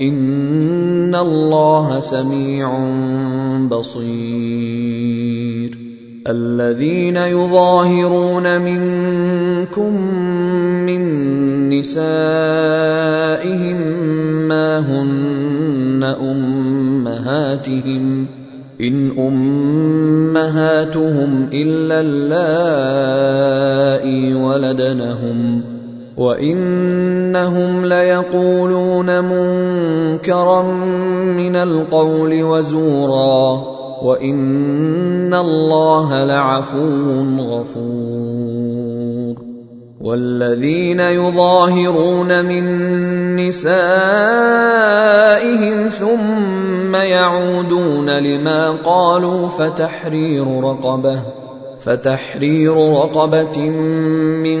ان الله سميع بصير الذين يظاهرون منكم من نسائهم ما هن امهاتهم ان امهاتهم الا اللائي ولدنهم وانهم ليقولون منكرا من القول وزورا وإن الله لعفو غفور والذين يظاهرون من نسائهم ثم يعودون لما قالوا فتحرير رقبة فتحرير رقبة من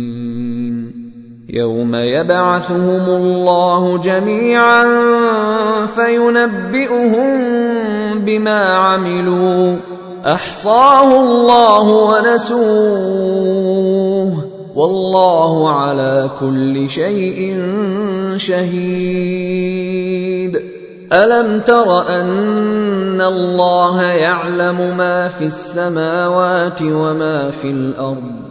يوم يبعثهم الله جميعا فينبئهم بما عملوا. أحصاه الله ونسوه. والله على كل شيء شهيد. ألم تر أن الله يعلم ما في السماوات وما في الأرض؟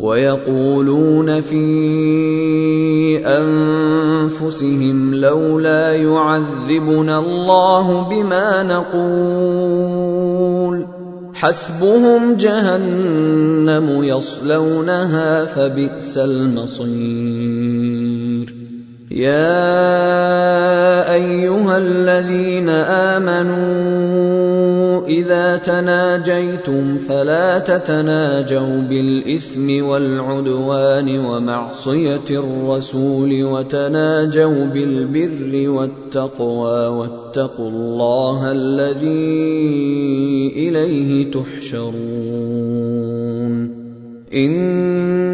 ويقولون في أنفسهم لولا يعذبنا الله بما نقول. حسبهم جهنم يصلونها فبئس المصير. يا أيها الذين آمنوا إذا تناجيتم فلا تتناجوا بالإثم والعدوان ومعصية الرسول وتناجوا بالبر والتقوى واتقوا الله الذي إليه تحشرون.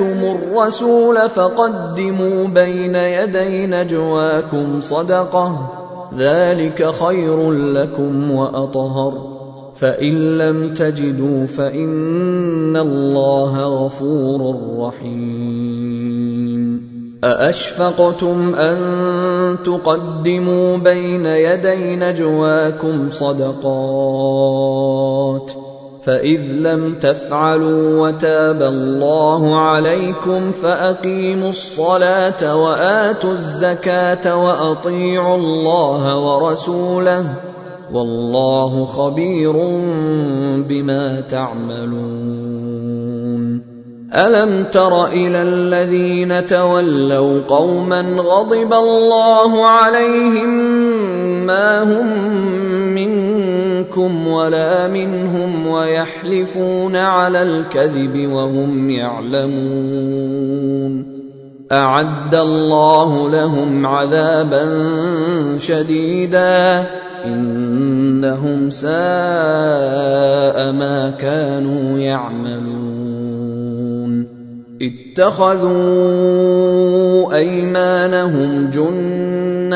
ناجيتم الرسول فقدموا بين يدي نجواكم صدقة. ذلك خير لكم وأطهر. فإن لم تجدوا فإن الله غفور رحيم. أأشفقتم أن تقدموا بين يدي نجواكم صدقات ۖ؟ فإذ لم تفعلوا وتاب الله عليكم فأقيموا الصلاة وآتوا الزكاة وأطيعوا الله ورسوله والله خبير بما تعملون. ألم تر إلى الذين تولوا قوما غضب الله عليهم ما هم منكم ولا منهم ويحلفون على الكذب وهم يعلمون. أعد الله لهم عذابا شديدا. إنهم ساء ما كانوا يعملون. اتخذوا أيمانهم جنة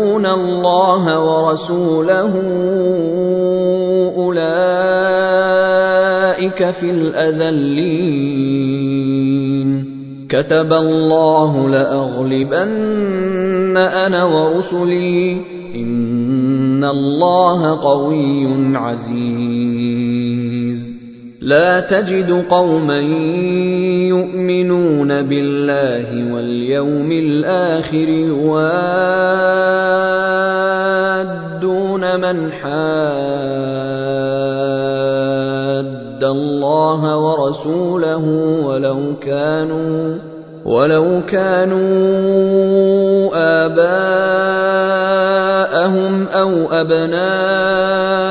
يحادون الله ورسوله اولئك في الاذلين كتب الله لاغلبن أنا ورسلي ان الله قوي عزيز لا تجد قوما يؤمنون بالله واليوم الآخر يوادون من حاد الله ورسوله ولو كانوا ولو كانوا آباءهم أو أبناءهم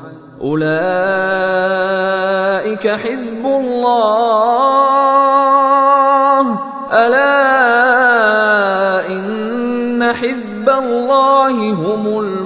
أولئك حزب الله. ألا إن حزب الله هم الذين